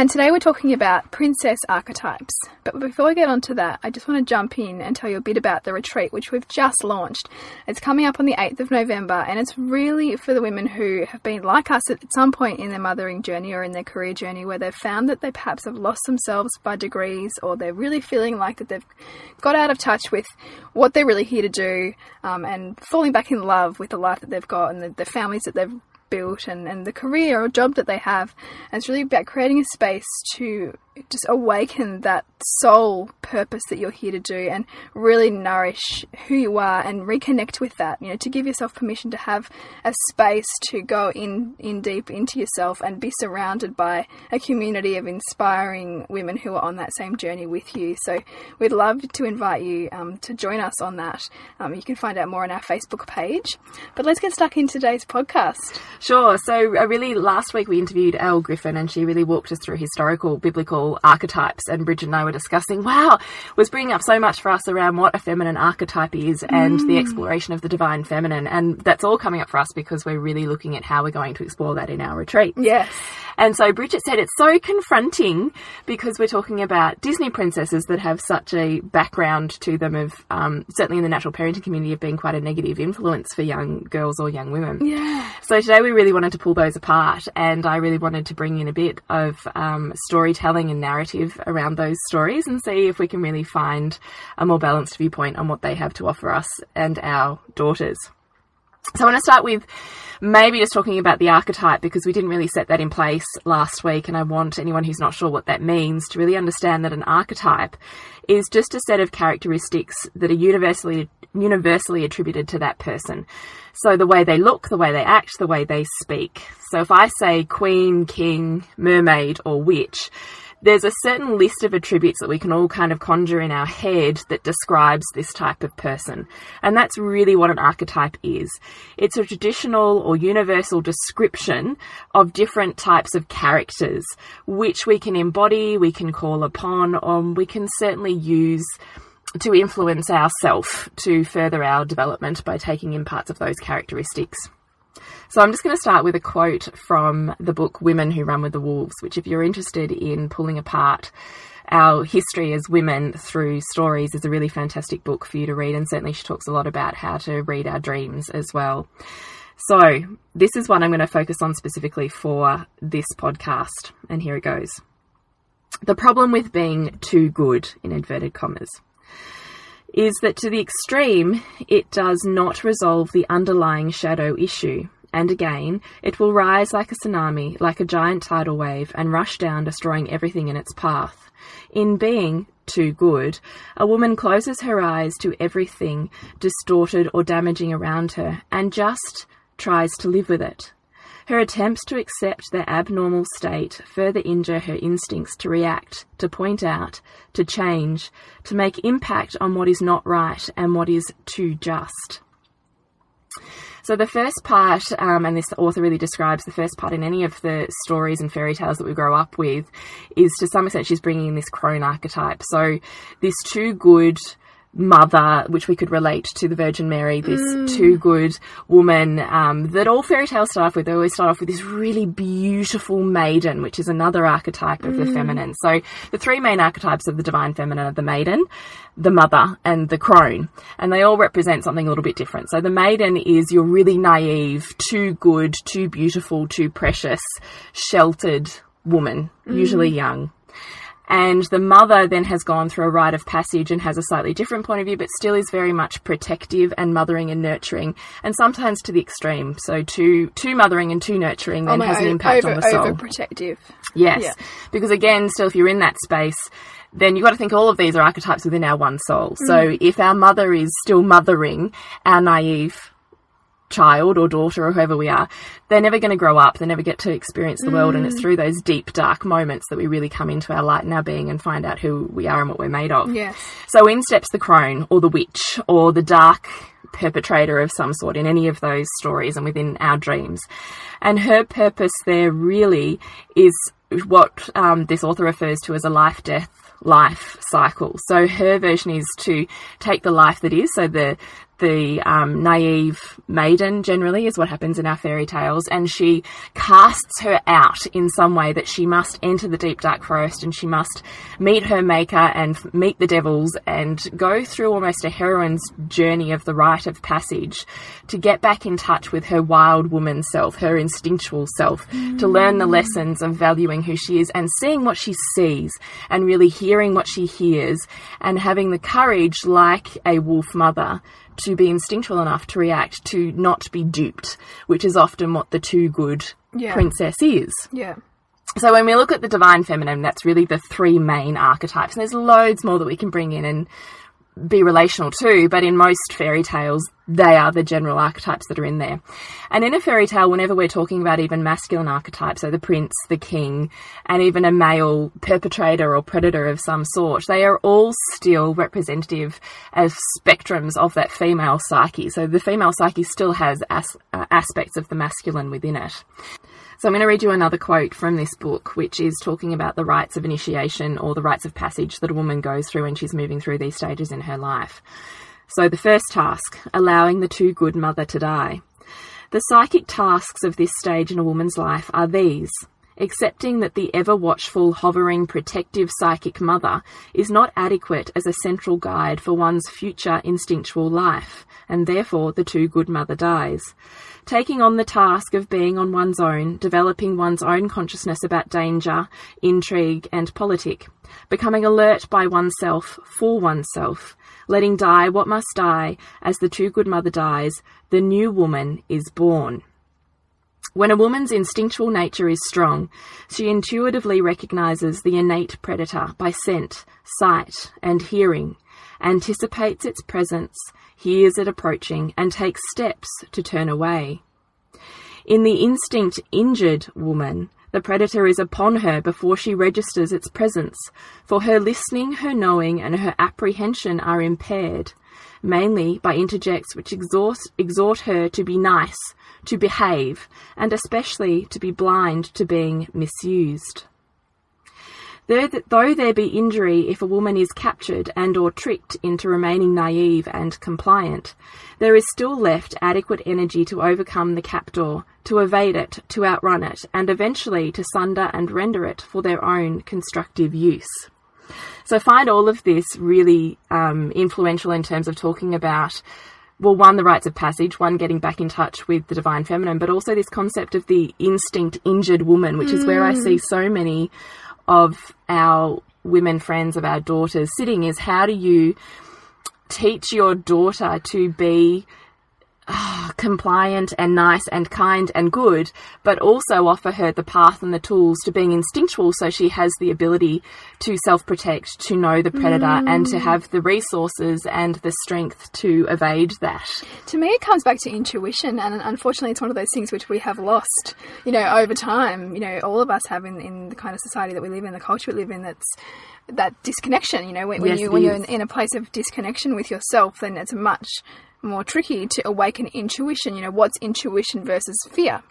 And today we're talking about princess archetypes. But before we get on to that, I just want to jump in and tell you a bit about the retreat, which we've just launched. It's coming up on the 8th of November, and it's really for the women who have been like us at some point in their mothering journey or in their career journey where they've found that they perhaps have lost themselves by degrees or they're really feeling like that they've got out of touch with what they're really here to do um, and falling back in love with the life that they've got and the, the families that they've built and, and the career or job that they have. And it's really about creating a space to just awaken that soul purpose that you're here to do and really nourish who you are and reconnect with that. You know to give yourself permission to have a space to go in in deep into yourself and be surrounded by a community of inspiring women who are on that same journey with you. So we'd love to invite you um, to join us on that. Um, you can find out more on our facebook page. But let's get stuck in today's podcast Sure. So, uh, really, last week we interviewed Elle Griffin and she really walked us through historical biblical archetypes. And Bridget and I were discussing, wow, was bringing up so much for us around what a feminine archetype is and the exploration of the divine feminine. And that's all coming up for us because we're really looking at how we're going to explore that in our retreat. yes And so Bridget said it's so confronting because we're talking about Disney princesses that have such a background to them of um, certainly in the natural parenting community of being quite a negative influence for young girls or young women. yeah So today we really wanted to pull those apart, and I really wanted to bring in a bit of um, storytelling and narrative around those stories and see if we can really find a more balanced viewpoint on what they have to offer us and our daughters. So I want to start with maybe just talking about the archetype because we didn't really set that in place last week, and I want anyone who's not sure what that means to really understand that an archetype is just a set of characteristics that are universally universally attributed to that person. So the way they look, the way they act, the way they speak. So if I say queen, king, mermaid, or witch, there's a certain list of attributes that we can all kind of conjure in our head that describes this type of person. And that's really what an archetype is. It's a traditional or universal description of different types of characters, which we can embody, we can call upon, or we can certainly use to influence ourself to further our development by taking in parts of those characteristics. So I'm just going to start with a quote from the book Women Who Run with the Wolves, which, if you're interested in pulling apart our history as women through stories, is a really fantastic book for you to read. And certainly, she talks a lot about how to read our dreams as well. So, this is one I'm going to focus on specifically for this podcast. And here it goes. The problem with being too good, in inverted commas, is that to the extreme, it does not resolve the underlying shadow issue. And again, it will rise like a tsunami, like a giant tidal wave, and rush down, destroying everything in its path. In being too good, a woman closes her eyes to everything distorted or damaging around her and just tries to live with it. Her attempts to accept their abnormal state further injure her instincts to react, to point out, to change, to make impact on what is not right and what is too just. So, the first part, um, and this author really describes the first part in any of the stories and fairy tales that we grow up with, is to some extent she's bringing in this crone archetype. So, this too good mother, which we could relate to the Virgin Mary, this mm. too good woman um, that all fairy tales start off with. They always start off with this really beautiful maiden, which is another archetype of the mm. feminine. So the three main archetypes of the divine feminine are the maiden, the mother, and the crone. And they all represent something a little bit different. So the maiden is your really naive, too good, too beautiful, too precious, sheltered woman, usually mm. young. And the mother then has gone through a rite of passage and has a slightly different point of view, but still is very much protective and mothering and nurturing, and sometimes to the extreme. So too too mothering and too nurturing oh then my has an impact over, on the soul. overprotective Yes. Yeah. Because again, still, if you're in that space, then you've got to think all of these are archetypes within our one soul. So mm. if our mother is still mothering our naive child or daughter or whoever we are, they're never going to grow up. They never get to experience the world. And it's through those deep, dark moments that we really come into our light and our being and find out who we are and what we're made of. yes So in steps the crone or the witch or the dark perpetrator of some sort in any of those stories and within our dreams. And her purpose there really is what um, this author refers to as a life death life cycle. So her version is to take the life that is, so the the um, naive maiden generally is what happens in our fairy tales, and she casts her out in some way that she must enter the deep dark forest and she must meet her maker and meet the devils and go through almost a heroine's journey of the rite of passage to get back in touch with her wild woman self, her instinctual self, mm. to learn the lessons of valuing who she is and seeing what she sees and really hearing what she hears and having the courage, like a wolf mother, to be instinctual enough to react to not be duped, which is often what the too good yeah. princess is. Yeah. So when we look at the divine feminine, that's really the three main archetypes, and there's loads more that we can bring in and be relational too, but in most fairy tales, they are the general archetypes that are in there. And in a fairy tale, whenever we're talking about even masculine archetypes, so the prince, the king, and even a male perpetrator or predator of some sort, they are all still representative as spectrums of that female psyche. So the female psyche still has as, uh, aspects of the masculine within it. So I'm going to read you another quote from this book, which is talking about the rites of initiation or the rites of passage that a woman goes through when she's moving through these stages in her life. So the first task, allowing the too good mother to die. The psychic tasks of this stage in a woman's life are these accepting that the ever watchful, hovering, protective psychic mother is not adequate as a central guide for one's future instinctual life, and therefore the too good mother dies taking on the task of being on one's own, developing one's own consciousness about danger, intrigue, and politic, becoming alert by oneself for oneself, letting die what must die, as the too good mother dies, the new woman is born. When a woman's instinctual nature is strong, she intuitively recognizes the innate predator by scent, sight, and hearing, anticipates its presence, hears it approaching, and takes steps to turn away. In the instinct injured woman, the predator is upon her before she registers its presence, for her listening, her knowing, and her apprehension are impaired, mainly by introjects which exhort, exhort her to be nice, to behave, and especially to be blind to being misused. Though there be injury if a woman is captured and or tricked into remaining naive and compliant, there is still left adequate energy to overcome the captor, to evade it, to outrun it, and eventually to sunder and render it for their own constructive use. So I find all of this really um, influential in terms of talking about well, one, the rites of passage, one, getting back in touch with the divine feminine, but also this concept of the instinct injured woman, which mm. is where I see mm. so many of our women friends of our daughters sitting is how do you teach your daughter to be oh, compliant and nice and kind and good, but also offer her the path and the tools to being instinctual so she has the ability to self protect, to know the predator, mm. and to have the resources and the strength to evade that. To me, it comes back to intuition, and unfortunately, it's one of those things which we have lost, you know, over time. You know, all of us have in, in the kind of society that we live in, the culture we live in, that's that disconnection. You know, when, when yes, you when you're in, in, a place of disconnection with yourself, then it's much more tricky to awaken intuition. You know, what's intuition versus fear?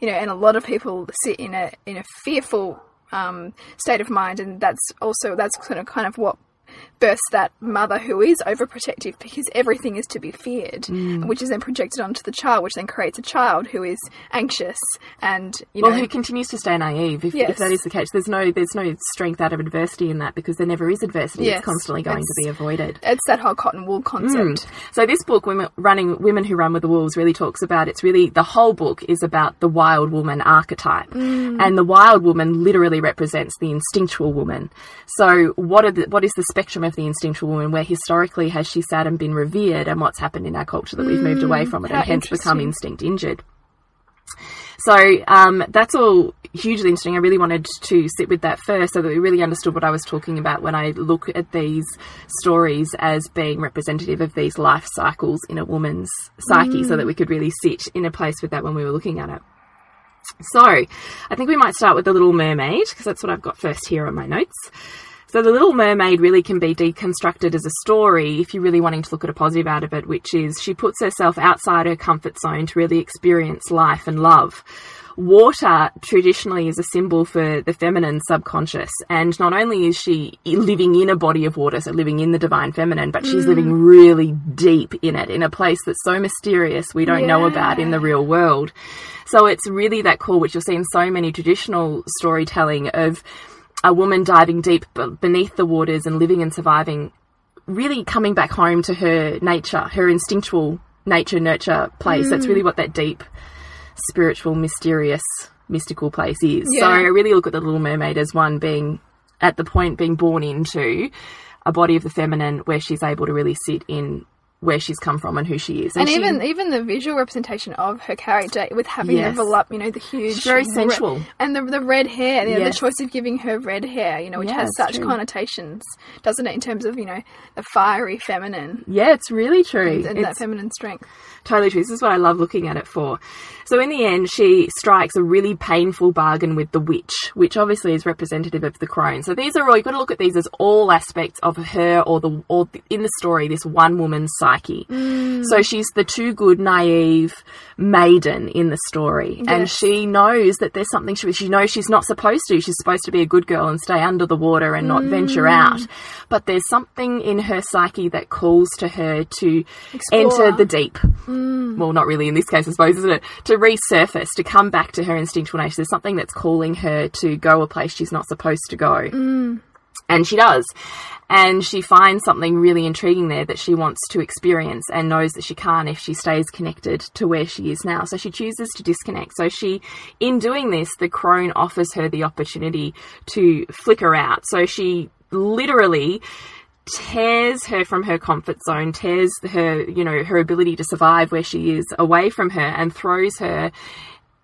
You know, and a lot of people sit in a in a fearful um, state of mind, and that's also that's kind of kind of what bursts that mother who is overprotective because everything is to be feared, mm. which is then projected onto the child, which then creates a child who is anxious and you well, know who continues to stay naive. If, yes. if, that is the case, there's no there's no strength out of adversity in that because there never is adversity. Yes. It's constantly going it's, to be avoided. It's that whole cotton wool concept. Mm. So this book, women running women who run with the wolves, really talks about. It's really the whole book is about the wild woman archetype, mm. and the wild woman literally represents the instinctual woman. So what are the, what is the spectrum of the instinctual woman, where historically has she sat and been revered, and what's happened in our culture that we've mm, moved away from it and hence become instinct injured. So um, that's all hugely interesting. I really wanted to sit with that first so that we really understood what I was talking about when I look at these stories as being representative of these life cycles in a woman's psyche, mm. so that we could really sit in a place with that when we were looking at it. So, I think we might start with The Little Mermaid, because that's what I've got first here on my notes. So The Little Mermaid really can be deconstructed as a story if you're really wanting to look at a positive out of it, which is she puts herself outside her comfort zone to really experience life and love. Water traditionally is a symbol for the feminine subconscious, and not only is she living in a body of water, so living in the divine feminine, but she's mm. living really deep in it, in a place that's so mysterious we don't know about in the real world. So it's really that call, which you'll see in so many traditional storytelling of a woman diving deep beneath the waters and living and surviving, really coming back home to her nature, her instinctual nature nurture place. That's really mm. what that deep, spiritual, mysterious, mystical place is. So I really look at the Little Mermaid as one being at the point being born into a body of the feminine where she's able to really sit in where she's come from and who she is. And she- even even the visual representation of her character with having Yes. the voluptuous, you know, the huge, She's very sensual. and the the red hair, you know, Yes. the choice of giving her red hair, you know, which Yeah, has such true. connotations, doesn't it? In terms of you know the fiery feminine yeah, it's really true. and It's- that feminine strength. Totally true. This is what I love looking at it for. So in the end, she strikes a really painful bargain with the witch, which obviously is representative of the crone. So these are all you've got to look at these as all aspects of her or the or the- in the story this one woman's psyche. Mm. So she's the too good, naive maiden in the story, and she knows that there's something she she knows she's not supposed to. She's supposed to be a good girl and stay under the water and not venture mm. out. But there's something in her psyche that calls to her to Explore. enter the deep. Mm. Well, not really in this case, I suppose, isn't it? To resurface, to come back to her instinctual nature. There's something that's calling her to go a place she's not supposed to go. And she does. And she finds something really intriguing there that she wants to experience and knows that she can't if she stays connected to where she is now. So she chooses to disconnect. So she, in doing this, the crone offers her the opportunity to flicker out. So she literally tears her from her comfort zone, tears her, you know, her ability to survive where she is away from her and throws her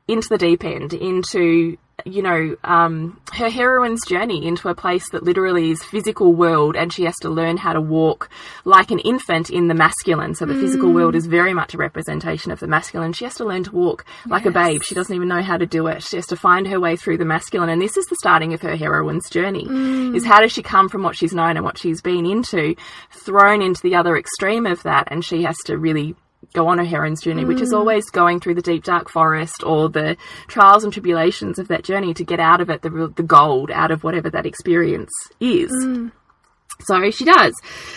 into the deep end, into, you know, um, her heroine's journey into a place that literally is physical world and she has to learn how to walk like an infant in the masculine. So the physical world is very much a representation of the masculine. She has to learn to walk like a babe. She doesn't even know how to do it. She has to find her way through the masculine. And this is the starting of her heroine's journey is how does she come from what she's known and what she's been into, thrown into the other extreme of that. And she has to really go on a heroine's journey, which is mm. always going through the deep dark forest or the trials and tribulations of that journey to get out of it the the gold out of whatever that experience is. Mm. So she does.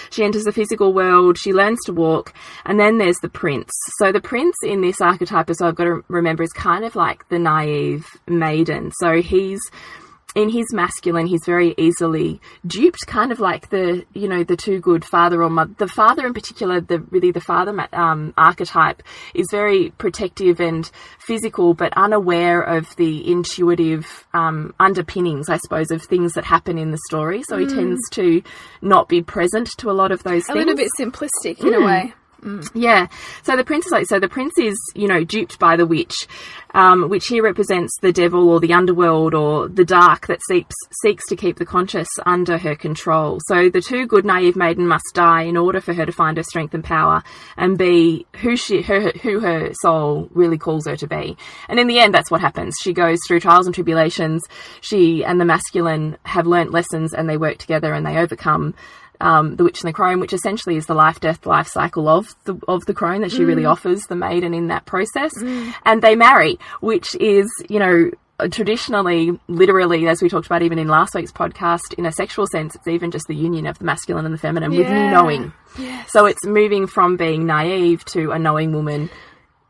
She enters the physical world, she learns to walk, and then there's the prince. So the prince in this archetype, as I've got to remember, is kind of like the naive maiden. So he's in his masculine, he's very easily duped, kind of like the, you know, the too good father or mother. The father in particular, the really the father um, archetype is very protective and physical, but unaware of the intuitive um, underpinnings, I suppose, of things that happen in the story. So he tends to not be present to a lot of those things. A things. little bit simplistic in a way. Yeah. So the prince is like, so the prince is, you know, duped by the witch, um, which here represents the devil or the underworld or the dark that seeks, seeks to keep the conscious under her control. So the too good naive maiden must die in order for her to find her strength and power and be who she, her, who her soul really calls her to be. And in the end, that's what happens. She goes through trials and tribulations. She and the masculine have learnt lessons and they work together and they overcome um, the witch and the crone, which essentially is the life death life cycle of the of the crone that she really offers the maiden in that process, and they marry, which is you know traditionally, literally, as we talked about even in last week's podcast, in a sexual sense, it's even just the union of the masculine and the feminine with Yeah. knowing. So it's moving from being naive to a knowing woman.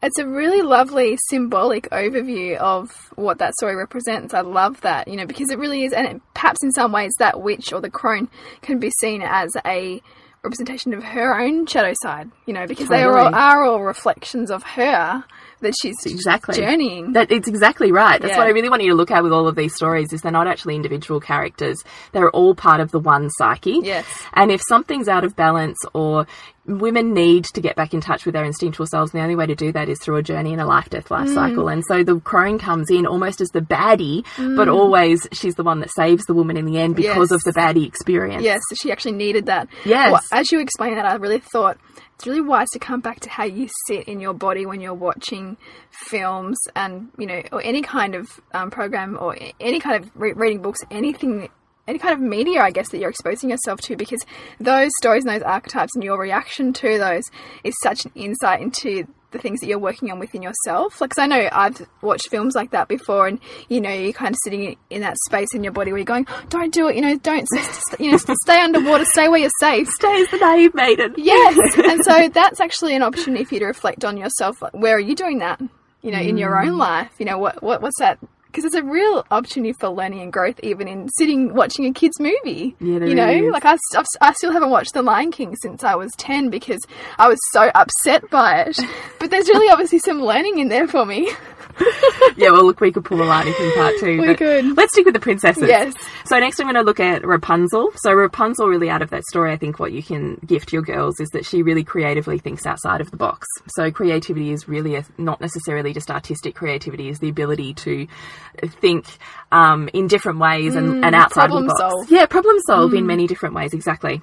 It's a really lovely symbolic overview of what that story represents. I love that, you know, because it really is, and it, perhaps in some ways that witch or the crone can be seen as a representation of her own shadow side, you know, because they are all, are all reflections of her that she's Exactly. journeying. That it's exactly right. That's Yeah. what I really want you to look at with all of these stories is they're not actually individual characters. They're all part of the one psyche. Yes. And if something's out of balance or women need to get back in touch with their instinctual selves, and the only way to do that is through a journey in a life death life mm. cycle. And so the crone comes in almost as the baddie, but mm. always she's the one that saves the woman in the end because Yes. of the baddie experience. Yes, she actually needed that. Yes. Well, as you explained that, I really thought it's really wise to come back to how you sit in your body when you're watching films and, you know, or any kind of um, program or any kind of re- reading books, anything any kind of media, I guess, that you're exposing yourself to because those stories and those archetypes and your reaction to those is such an insight into the things that you're working on within yourself. Like, 'cause I know I've watched films like that before, and you know, you're kind of sitting in that space in your body where you're going, "Don't do it," you know, don't, you know, stay underwater, stay where you're safe. Stay as the naive maiden. Yes, and so that's actually an opportunity for you to reflect on yourself. Like, where are you doing that? You know, in your mm. own life. You know, what what what's that? Because it's a real opportunity for learning and growth, even in sitting watching a kids movie. Yeah, you know, is. like I, I still haven't watched The Lion King since I was ten because I was so upset by it. But there's really obviously some learning in there for me. yeah, well, look, we could pull a line from part two. We could. Let's stick with the princesses. Yes. So next I'm going to look at Rapunzel. So Rapunzel, really out of that story, I think what you can gift your girls is that she really creatively thinks outside of the box. So creativity is really a, not necessarily just artistic creativity, is the ability to think um, in different ways and, and outside of the box. solve. Yeah, problem solve in many different ways, exactly.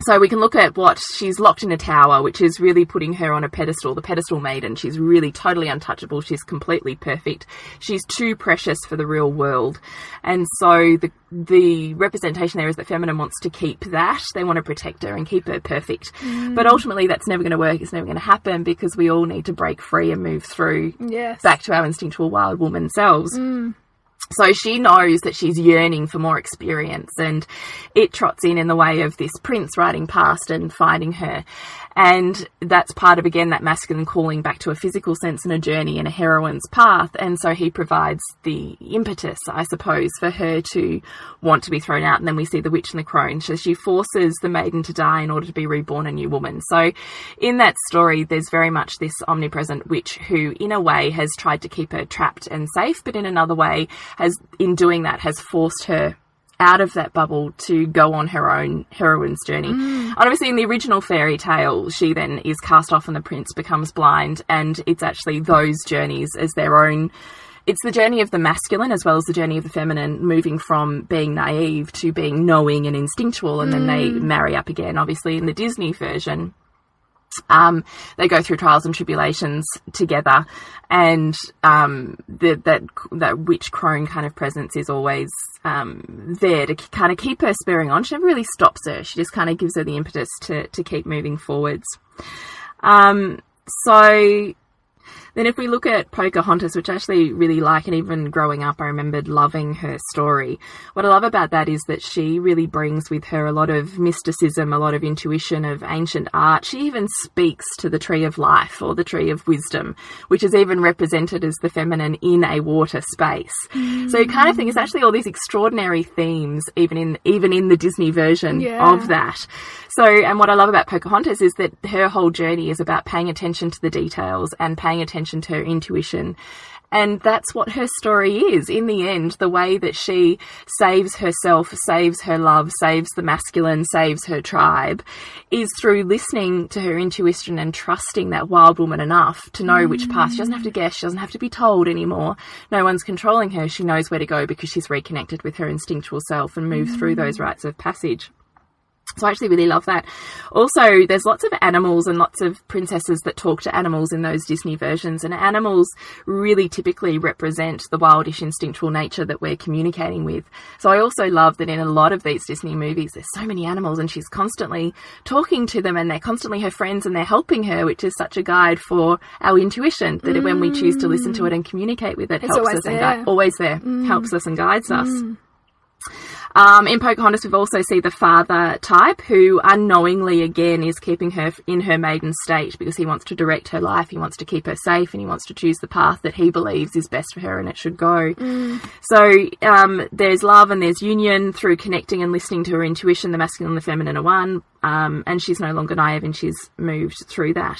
So we can look at what she's locked in a tower, which is really putting her on a pedestal, the pedestal maiden. She's really totally untouchable. She's completely perfect. She's too precious for the real world. And so the the representation there is that feminine wants to keep that. They want to protect her and keep her perfect. Mm. But ultimately that's never going to work. It's never going to happen because we all need to break free and move through Yes. back to our instinctual wild woman selves. Mm. So she knows that she's yearning for more experience, and it trots in in the way of this prince riding past and finding her. And that's part of, again, that masculine calling back to a physical sense and a journey and a heroine's path. And so he provides the impetus, I suppose, for her to want to be thrown out. And then we see the witch and the crone. So she forces the maiden to die in order to be reborn a new woman. So in that story, there's very much this omnipresent witch who, in a way, has tried to keep her trapped and safe, but in another way, has, in doing that, has forced her out of that bubble to go on her own heroine's journey. Mm. And obviously, in the original fairy tale, she then is cast off and the prince becomes blind, and it's actually those journeys as their own. It's the journey of the masculine as well as the journey of the feminine, moving from being naive to being knowing and instinctual, and then they mm. marry up again. Obviously, in the Disney version, um, they go through trials and tribulations together, and um, the, that that witch crone kind of presence is always um, there to kind of keep her spurring on. She never really stops her. She just kind of gives her the impetus to to keep moving forwards. Um, so then if we look at Pocahontas, which I actually really like, and even growing up, I remembered loving her story. What I love about that is that she really brings with her a lot of mysticism, a lot of intuition of ancient art. She even speaks to the tree of life or the tree of wisdom, which is even represented as the feminine in a water space. So you kind of think it's mm. actually all these extraordinary themes, even in even in the Disney version Yeah. of that. So, and what I love about Pocahontas is that her whole journey is about paying attention to the details and paying attention to her intuition. And that's what her story is. In the end, the way that she saves herself, saves her love, saves the masculine, saves her tribe, is through listening to her intuition and trusting that wild woman enough to know which path. She doesn't have to guess, she doesn't have to be told anymore. No one's controlling her. She knows where to go because she's reconnected with her instinctual self and moved through mm. those rites of passage. So I actually really love that. Also, there's lots of animals and lots of princesses that talk to animals in those Disney versions, and animals really typically represent the wildish instinctual nature that we're communicating with. So I also love that in a lot of these Disney movies, there's so many animals, and she's constantly talking to them, and they're constantly her friends, and they're helping her, which is such a guide for our intuition that when we choose to listen to mm. it and communicate with it, It's helps always us and there. gui- always there, mm. helps us and guides us. Mm. Um, in Pocahontas, we've also see the father type who unknowingly again is keeping her in her maiden state because he wants to direct her life, he wants to keep her safe, and he wants to choose the path that he believes is best for her and it should go. So um, there's love and there's union through connecting and listening to her intuition. The masculine and the feminine are one, um, and she's no longer naive and she's moved through that.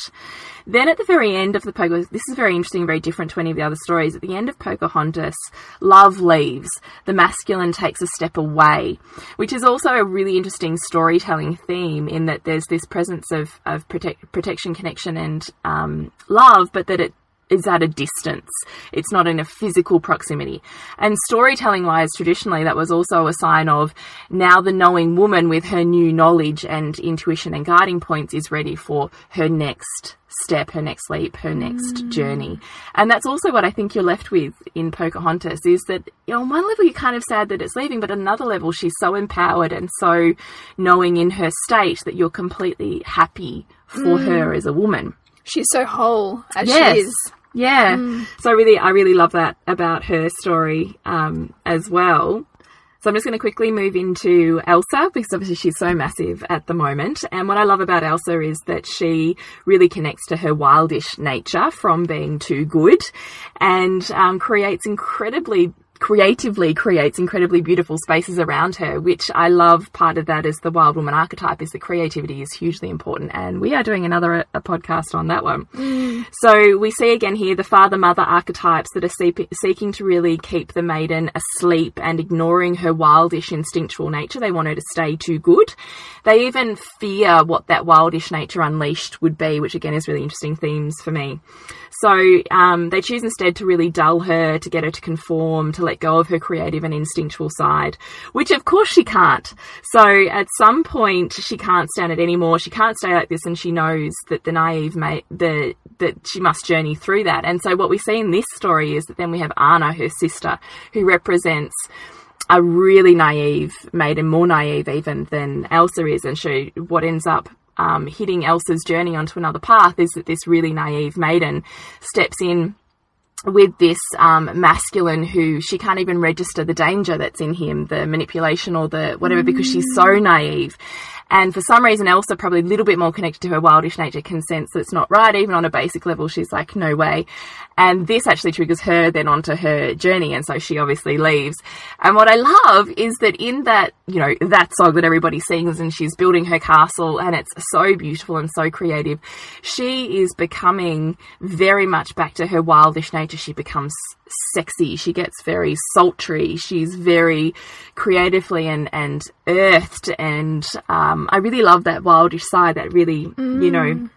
Then at the very end of the Pocahontas, this is very interesting, very different to any of the other stories. At the end of Pocahontas, love leaves. The masculine takes a step away, which is also a really interesting storytelling theme in that there's this presence of, of protect, protection, connection, and um, love, but that it is at a distance. It's not in a physical proximity. And storytelling wise, traditionally, that was also a sign of now the knowing woman with her new knowledge and intuition and guiding points is ready for her next step, her next leap, her next mm. journey. And that's also what I think you're left with in Pocahontas is that, you know, on one level you're kind of sad that it's leaving, but another level she's so empowered and so knowing in her state that you're completely happy for mm. her as a woman. She's so whole as yes. she is. Yeah. Mm. So I really, I really love that about her story um, as well. So I'm just going to quickly move into Elsa because obviously she's so massive at the moment. And what I love about Elsa is that she really connects to her wildish nature from being too good and um, creates incredibly creatively creates incredibly beautiful spaces around her, which I love. Part of that is the wild woman archetype is that creativity is hugely important. And we are doing another a podcast on that one. Mm. So we see again here the father mother archetypes that are see- seeking to really keep the maiden asleep and ignoring her wildish instinctual nature. They want her to stay too good. They even fear what that wildish nature unleashed would be, which again is really interesting themes for me. So um, they choose instead to really dull her, to get her to conform, to let go of her creative and instinctual side, which of course she can't. So at some point she can't stand it anymore. She can't stay like this, and she knows that the naive mate, the that she must journey through that. And so what we see in this story is that then we have Anna, her sister, who represents a really naive maiden, more naive even than Elsa is, and she what ends up um, hitting Elsa's journey onto another path is that this really naive maiden steps in with this um, masculine who she can't even register the danger that's in him, the manipulation or the whatever, because she's so naive. And for some reason, Elsa, probably a little bit more connected to her wildish nature, can sense that it's not right. Even on a basic level, she's like, no way. And this actually triggers her then onto her journey. And so she obviously leaves. And what I love is that in that, you know, that song that everybody sings and she's building her castle and it's so beautiful and so creative, she is becoming very much back to her wildish nature. She becomes sexy. She gets very sultry. She's very creatively and, and earthed. And um, I really love that wildish side, that really, mm. you know, mm.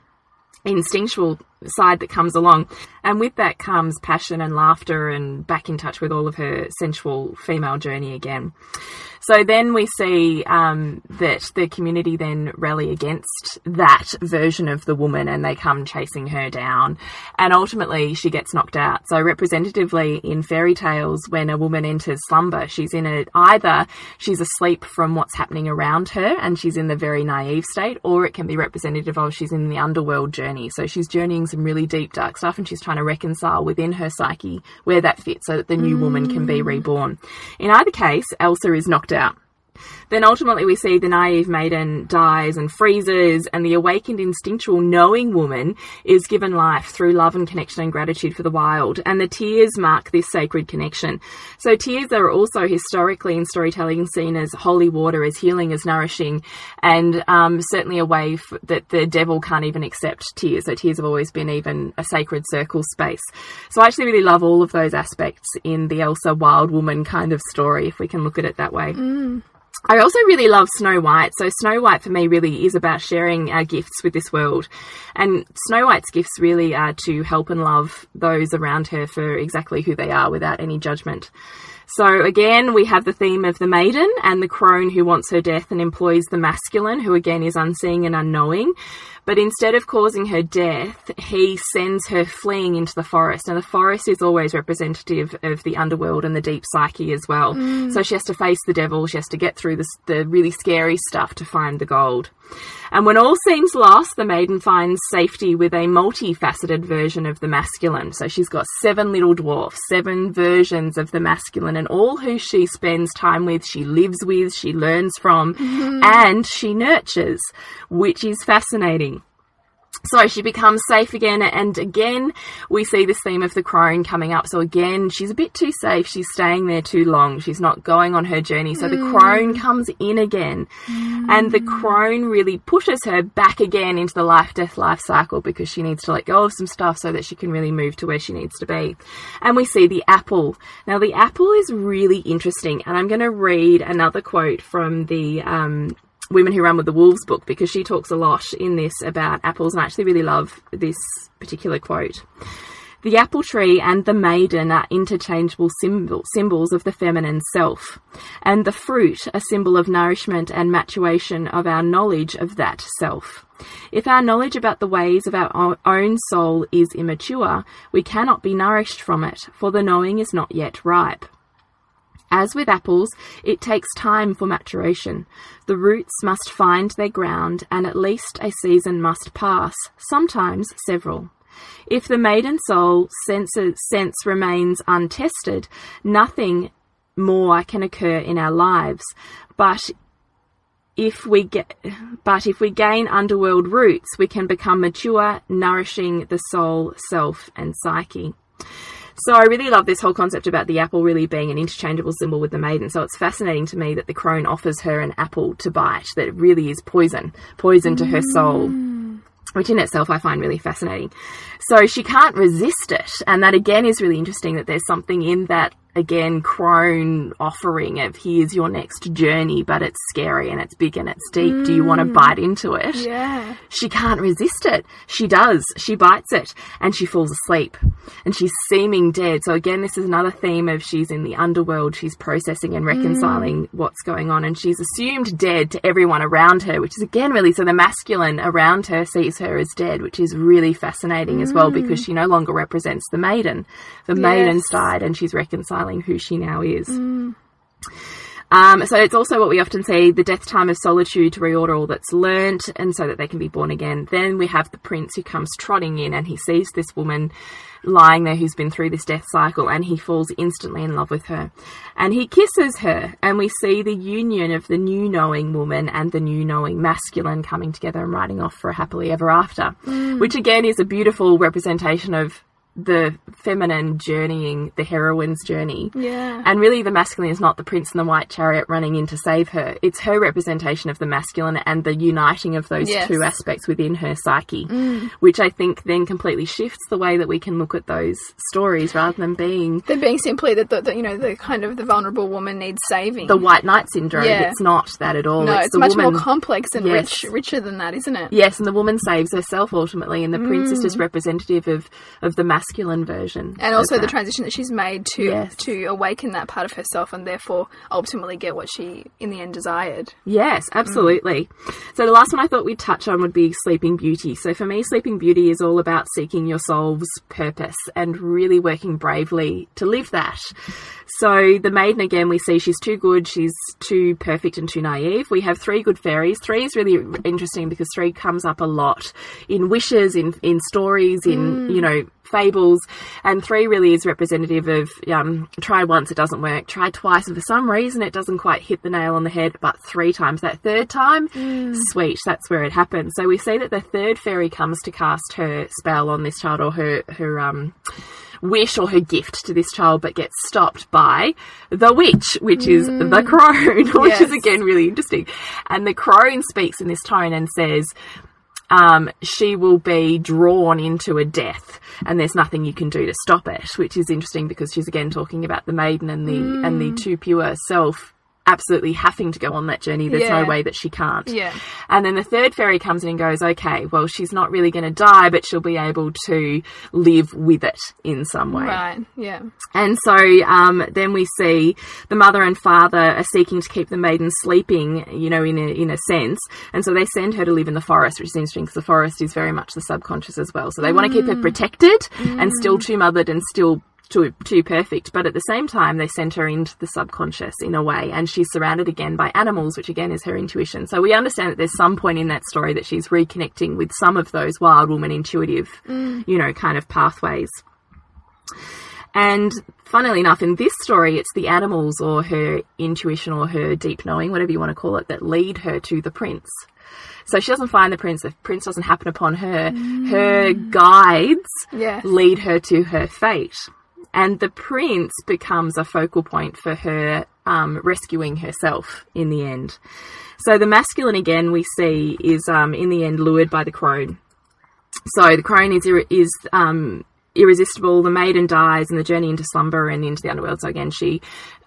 instinctual side that comes along. And with that comes passion and laughter and back in touch with all of her sensual female journey again. So then we see um, that the community then rally against that version of the woman and they come chasing her down. And ultimately, she gets knocked out. So, representatively in fairy tales, when a woman enters slumber, she's in a either she's asleep from what's happening around her and she's in the very naive state, or it can be representative of she's in the underworld journey. So, she's journeying some really deep, dark stuff and she's trying to reconcile within her psyche where that fits so that the new mm. woman can be reborn. In either case, Elsa is knocked out. Then ultimately we see the naive maiden dies and freezes, and the awakened instinctual knowing woman is given life through love and connection and gratitude for the wild. And the tears mark this sacred connection. So tears are also historically in storytelling seen as holy water, as healing, as nourishing, and um, certainly a way that the devil can't even accept tears. So tears have always been even a sacred circle space. So I actually really love all of those aspects in the Elsa wild woman kind of story, if we can look at it that way. Mm. I also really love Snow White. So, Snow White for me really is about sharing our gifts with this world. And Snow White's gifts really are to help and love those around her for exactly who they are without any judgment. So again, we have the theme of the maiden and the crone who wants her death and employs the masculine, who again is unseeing and unknowing. But instead of causing her death, he sends her fleeing into the forest. And the forest is always representative of the underworld and the deep psyche as well. Mm. So she has to face the devil, she has to get through this, the really scary stuff to find the gold. And when all seems lost, the maiden finds safety with a multifaceted version of the masculine. So she's got seven little dwarfs, seven versions of the masculine, and all who she spends time with, she lives with, she learns from, mm-hmm. and she nurtures, which is fascinating. So she becomes safe again, and again we see this theme of the crone coming up. So again, she's a bit too safe. She's staying there too long. She's not going on her journey. So mm. the crone comes in again, mm. and the crone really pushes her back again into the life death life cycle because she needs to let go of some stuff so that she can really move to where she needs to be. And we see the apple. Now the apple is really interesting, and I'm going to read another quote from the um, Women Who Run with the Wolves book because she talks a lot in this about apples, and I actually really love this particular quote. The apple tree and the maiden are interchangeable symbol, symbols of the feminine self, and the fruit a symbol of nourishment and maturation of our knowledge of that self. If our knowledge about the ways of our own soul is immature, we cannot be nourished from it, for the knowing is not yet ripe. As with apples, it takes time for maturation. The roots must find their ground, and at least a season must pass, sometimes several. If the maiden soul sense, sense remains untested, nothing more can occur in our lives. But if we get, but if we gain underworld roots, we can become mature, nourishing the soul, self, and psyche. So I really love this whole concept about the apple really being an interchangeable symbol with the maiden. So it's fascinating to me that the crone offers her an apple to bite that really is poison, poison to her soul mm. which in itself I find really fascinating. So she can't resist it, and that again is really interesting that there's something in that again crone offering of here's your next journey but it's scary and it's big and it's deep mm. do you want to bite into it yeah she can't resist it she does she bites it and she falls asleep and she's seeming dead so again this is another theme of she's in the underworld she's processing and reconciling mm. what's going on and she's assumed dead to everyone around her which is again really so the masculine around her sees her as dead which is really fascinating mm. as well because mm. she no longer represents the maiden the yes. maiden's died and she's reconciling who she now is. Mm. Um, so it's also what we often see the death time of solitude to reorder all that's learnt and so that they can be born again. Then we have the prince who comes trotting in and he sees this woman lying there who's been through this death cycle and he falls instantly in love with her. And he kisses her and we see the union of the new knowing woman and the new knowing masculine coming together and riding off for a happily ever after, mm. which again is a beautiful representation of the feminine journeying the heroine's journey. Yeah. And really the masculine is not the prince in the white chariot running in to save her. It's her representation of the masculine and the uniting of those yes. two aspects within her psyche, mm. which I think then completely shifts the way that we can look at those stories rather than being than being simply that the, the, you know the kind of the vulnerable woman needs saving. The white knight syndrome. Yeah. It's not that at all. No, it's, it's much woman, more complex and yes. rich, richer than that, isn't it? Yes, and the woman saves herself ultimately, and the mm. prince is just representative of of the masculine masculine version. And also the transition that she's made to yes. to awaken that part of herself and therefore ultimately get what she in the end desired. Yes, absolutely. Mm. So the last one I thought we'd touch on would be Sleeping Beauty. So for me, Sleeping Beauty is all about seeking your soul's purpose and really working bravely to live that. So the maiden again, we see she's too good, she's too perfect and too naive. We have three good fairies. Three is really interesting because three comes up a lot in wishes, in in stories, in mm. you know fables, and three really is representative of um, try once it doesn't work, try twice, and for some reason it doesn't quite hit the nail on the head, but three times that third time, mm. sweet, that's where it happens. So we see that the third fairy comes to cast her spell on this child or her her um wish or her gift to this child, but gets stopped by the witch, which is mm. the crone, which yes. is again really interesting. And the crone speaks in this tone and says, um, she will be drawn into a death and there's nothing you can do to stop it, which is interesting because she's again talking about the maiden and the mm. and the too pure self absolutely having to go on that journey. There's yeah. no way that she can't. Yeah. And then the third fairy comes in and goes, okay, well, she's not really going to die, but she'll be able to live with it in some way. Right. Yeah. And so um, then we see the mother and father are seeking to keep the maiden sleeping, you know, in a, in a sense. And so they send her to live in the forest, which is interesting because the forest is very much the subconscious as well. So they mm. want to keep her protected mm. and still too mothered and still too, too perfect, but at the same time, they send her into the subconscious in a way, and she's surrounded again by animals, which again is her intuition. So we understand that there's some point in that story that she's reconnecting with some of those wild woman intuitive, mm. you know, kind of pathways. And funnily enough, in this story, it's the animals or her intuition or her deep knowing, whatever you want to call it, that lead her to the prince. So she doesn't find the prince, the prince doesn't happen upon her. Mm. Her guides yes. lead her to her fate and the prince becomes a focal point for her um, rescuing herself in the end. So the masculine again we see is um, in the end lured by the crone. So the crone is is um, irresistible. The maiden dies, and the journey into slumber and into the underworld. So again, she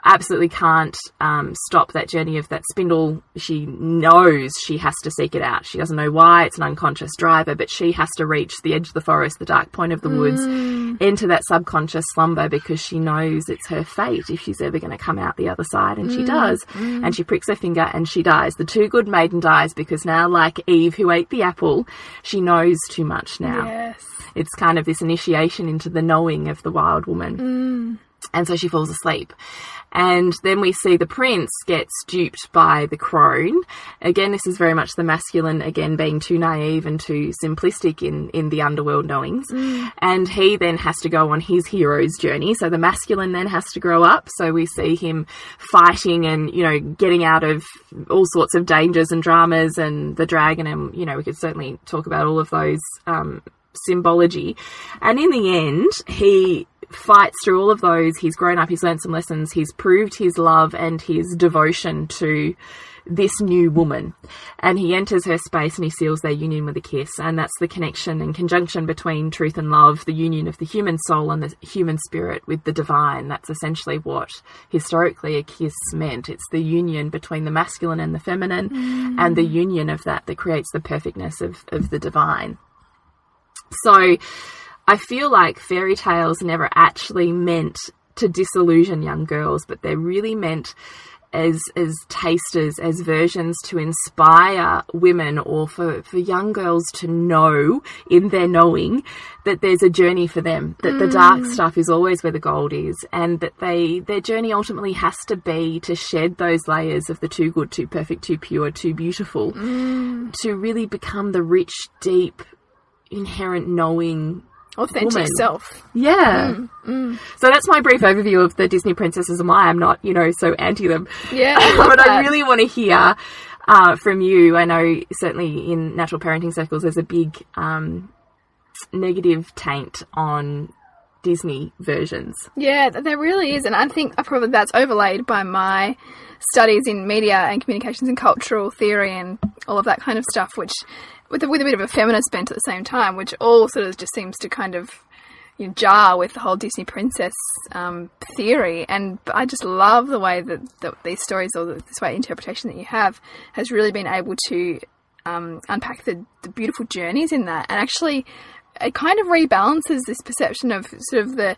absolutely can't um, stop that journey of that spindle. She knows she has to seek it out. She doesn't know why. It's an unconscious driver, but she has to reach the edge of the forest, the dark point of the woods, mm. into that subconscious slumber because she knows it's her fate if she's ever going to come out the other side. And she mm. does. Mm. And she pricks her finger and she dies. The too good maiden dies because now, like Eve who ate the apple, she knows too much now. Yes. It's kind of this initiation into the knowing of the wild woman. And so she falls asleep. And then we see the prince gets duped by the crone. Again, this is very much the masculine, again, being too naive and too simplistic in, in the underworld knowings. And he then has to go on his hero's journey. So the masculine then has to grow up. So we see him fighting and, you know, getting out of all sorts of dangers and dramas and the dragon. And, you know, we could certainly talk about all of those um, symbology. And in the end, he fights through all of those. He's grown up, he's learned some lessons, he's proved his love and his devotion to this new woman. And he enters her space and he seals their union with a kiss. And that's the connection and conjunction between truth and love, the union of the human soul and the human spirit with the divine. That's essentially what historically a kiss meant. It's the union between the masculine and the feminine, mm. and the union of that that creates the perfectness of, of the divine. So I feel like fairy tales never actually meant to disillusion young girls, but they're really meant as as tasters, as versions to inspire women or for, for young girls to know in their knowing that there's a journey for them, that the dark mm. stuff is always where the gold is, and that they their journey ultimately has to be to shed those layers of the too good, too perfect, too pure, too beautiful, mm. to really become the rich, deep, inherent knowing Authentic Woman. self. yeah. So that's my brief overview of the Disney princesses and why I'm not, you know, so anti them. Yeah, I but I really want to hear uh, from you. I know certainly in natural parenting circles, there's a big um, negative taint on Disney versions. Yeah, there really is, and I think probably that's overlaid by my studies in media and communications and cultural theory and all of that kind of stuff, which with a, with a bit of a feminist bent at the same time, which all sort of just seems to kind of you know, jar with the whole Disney princess um, theory. And I just love the way that, that these stories or this way interpretation that you have has really been able to um, unpack the, the beautiful journeys in that, and actually it kind of rebalances this perception of sort of the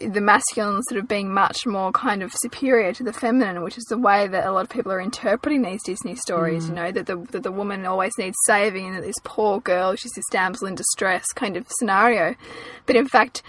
the masculine sort of being much more kind of superior to the feminine, which is the way that a lot of people are interpreting these Disney stories. You mm. know that the that the woman always needs saving, and that this poor girl, she's this damsel in distress kind of scenario. But in fact,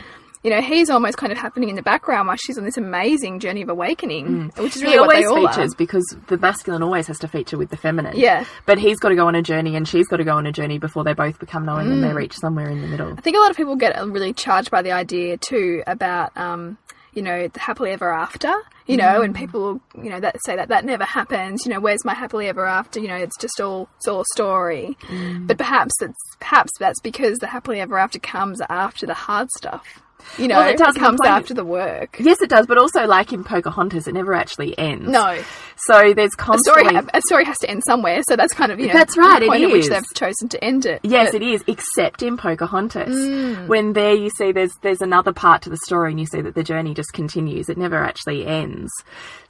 you know, he's almost kind of happening in the background while she's on this amazing journey of awakening, which is really he what they always all features are. because the masculine always has to feature with the feminine. Yeah. But he's got to go on a journey and she's got to go on a journey before they both become knowing and Mm. they reach somewhere in the middle. I think a lot of people get really charged by the idea too about, um, you know, the happily ever after. You know, and people, you know, that say that that never happens. You know, where's my happily ever after? You know, it's just all it's all a story. But perhaps it's perhaps that's because the happily ever after comes after the hard stuff. You know, Well, it does, it comes after the work. Yes, it does, but also like in Pocahontas, it never actually ends. No, So there's a story constantly. a story has to end somewhere. So that's kind of you know That's right, the it point at which they've chosen to end it. Yes, But- it is, except in Pocahontas. Mm. When there you see there's there's another part to the story and you see that the journey just continues. It never actually ends.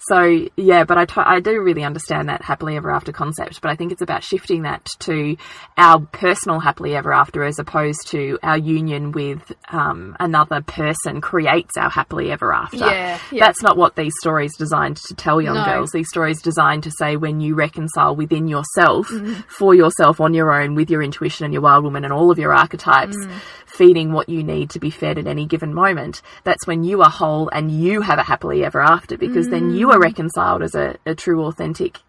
So, yeah, but I I do really understand that happily ever after concept, but I think it's about shifting that to our personal happily ever after as opposed to our union with um, another person creates our happily ever after. Yeah, yeah. That's not what these stories designed to tell young No. girls. These stories designed to say when you reconcile within yourself, Mm-hmm. for yourself on your own, with your intuition and your wild woman and all of your archetypes, Mm. feeding what you need to be fed at any given moment. That's when you are whole and you have a happily ever after because then you Mm. Are reconciled as a, a true, authentic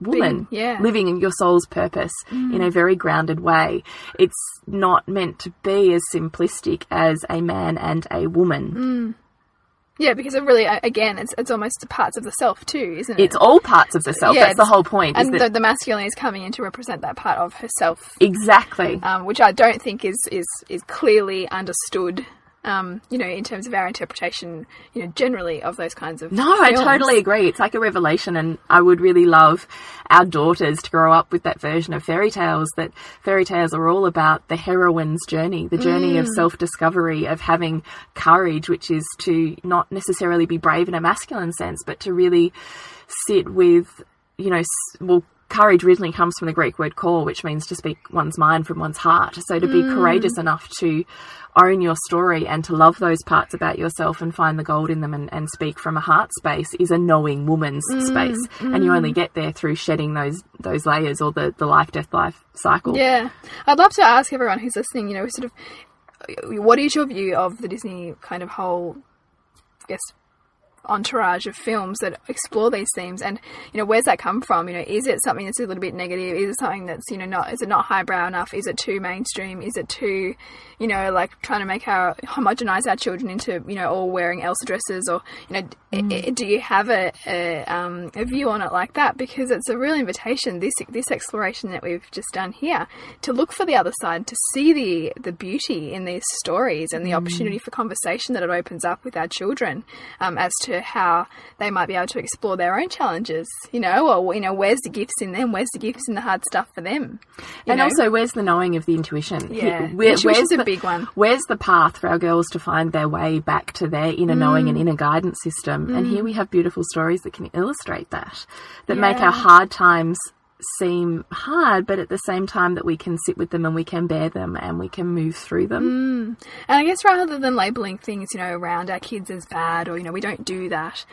woman yeah. Mm. living in your soul's purpose in a very grounded way. It's not meant to be as simplistic as a man and a woman. Yeah, because it really, again, it's it's almost parts of the self too, isn't it? It's all parts of the self. yeah, That's the whole point. And the, the masculine is coming in to represent that part of herself, exactly. um, which I don't think is is is clearly understood Um, you know, in terms of our interpretation, you know, generally of those kinds of No, I totally agree. It's like a revelation, and I would really love our daughters to grow up with that version of fairy tales. That fairy tales are all about the heroine's journey, the journey of self discovery, of having courage, which is to not necessarily be brave in a masculine sense, but to really sit with, you know, well, courage originally comes from the Greek word core, which means to speak one's mind from one's heart. So to be mm. courageous enough to own your story and to love those parts about yourself and find the gold in them and, and speak from a heart space is a knowing woman's mm. space. And you only mm. get there through shedding those those layers or the, the life, death, life cycle. Yeah, I'd love to ask everyone who's listening. You know, sort of, what is your view of the Disney kind of whole, I guess, entourage of films that explore these themes. And you know where's that come from? You know is it something that's a little bit negative? Is it something that's you know not is it not highbrow enough? Is it too mainstream? Is it too you know like trying to make our homogenize our children into you know all wearing elsa dresses or you know d- i- do you have a, a, um, a view on it like that? Because it's a real invitation this this exploration that we've just done here to look for the other side to see the the beauty in these stories and the opportunity for conversation that it opens up with our children um, as to how they might be able to explore their own challenges you know or you know where's the gifts in them where's the gifts in the hard stuff for them you And know? also, where's the knowing of the intuition? Yeah. Where- Intuition's a the, big one. Where's the path for our girls to find their way back to their inner knowing Mm. and inner guidance system? And here we have beautiful stories that can illustrate that, that make our hard times seem hard, but at the same time that we can sit with them and we can bear them and we can move through them. Mm. And I guess rather than labeling things, you know, around our kids as bad or, you know, we don't do that,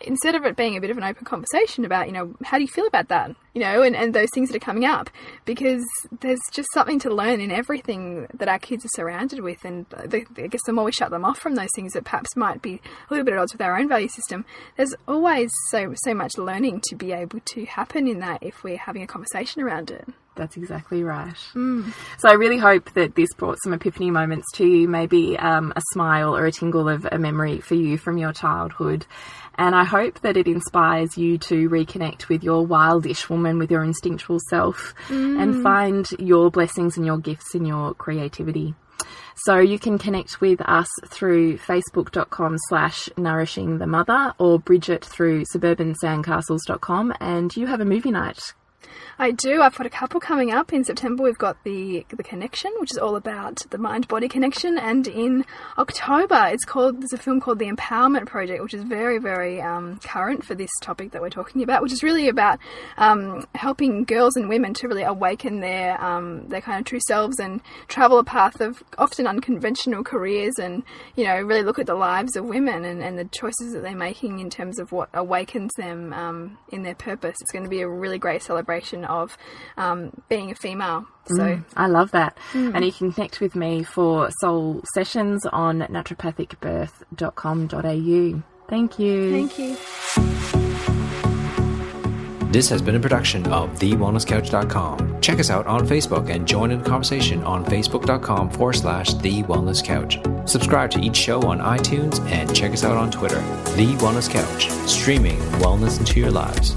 instead of it being a bit of an open conversation about, you know, how do you feel about that? You know, and, and those things that are coming up. Because there's just something to learn in everything that our kids are surrounded with. And the, I guess the more we shut them off from those things that perhaps might be a little bit at odds with our own value system, there's always so so much learning to be able to happen in that if we're having a conversation around it. That's exactly right. So I really hope that this brought some epiphany moments to you, maybe um, a smile or a tingle of a memory for you from your childhood. And I hope that it inspires you to reconnect with your wildish woman, with your instinctual self, and mm. find your blessings and your gifts in your creativity. So you can connect with us through facebook.com slash nourishing the mother or Bridget through suburbansandcastles.com and you have a movie night I do. I've got a couple coming up in September. We've got the the connection, which is all about the mind body connection, and in October, it's called there's a film called The Empowerment Project, which is very very um, current for this topic that we're talking about, which is really about um, helping girls and women to really awaken their um, their kind of true selves and travel a path of often unconventional careers, and you know really look at the lives of women and, and the choices that they're making in terms of what awakens them um, in their purpose. It's going to be a really great celebration of um, being a female. So I love that. And you can connect with me for soul sessions on naturopathicbirth.com.au. Thank you. thank you. This has been a production of TheWellnessCouch.com. Check us out on Facebook and join in the conversation on Facebook.com forward slash The Wellness Couch. Subscribe to each show on iTunes and check us out on Twitter. The Wellness Couch, streaming wellness into your lives.